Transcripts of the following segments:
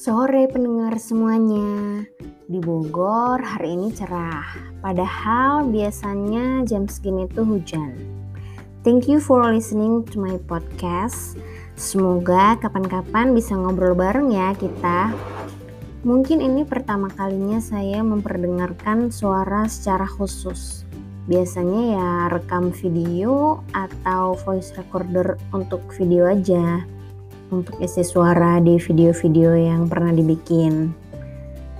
Sore pendengar semuanya. Di Bogor hari ini cerah. Padahal biasanya jam segini tuh hujan. Thank you for listening to my podcast. Semoga kapan-kapan bisa ngobrol bareng ya kita. Mungkin ini pertama kalinya saya memperdengarkan suara secara khusus. Biasanya ya rekam video atau voice recorder untuk video aja untuk isi suara di video-video yang pernah dibikin.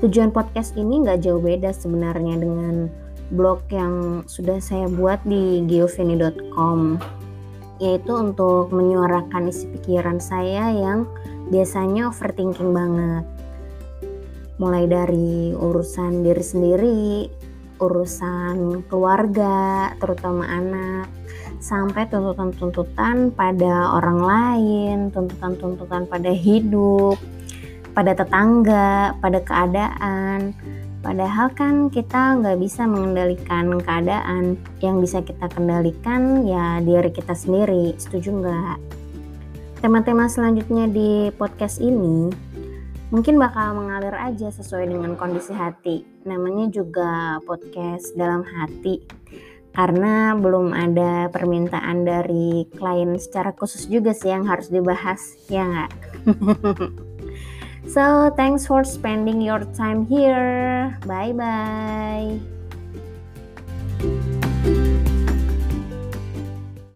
Tujuan podcast ini nggak jauh beda sebenarnya dengan blog yang sudah saya buat di geoveni.com yaitu untuk menyuarakan isi pikiran saya yang biasanya overthinking banget. Mulai dari urusan diri sendiri, urusan keluarga, terutama anak, sampai tuntutan-tuntutan pada orang lain, tuntutan-tuntutan pada hidup, pada tetangga, pada keadaan. Padahal kan kita nggak bisa mengendalikan keadaan. Yang bisa kita kendalikan ya diri kita sendiri. Setuju nggak? Tema-tema selanjutnya di podcast ini mungkin bakal mengalir aja sesuai dengan kondisi hati. Namanya juga podcast dalam hati karena belum ada permintaan dari klien secara khusus juga sih yang harus dibahas ya nggak? So thanks for spending your time here. Bye bye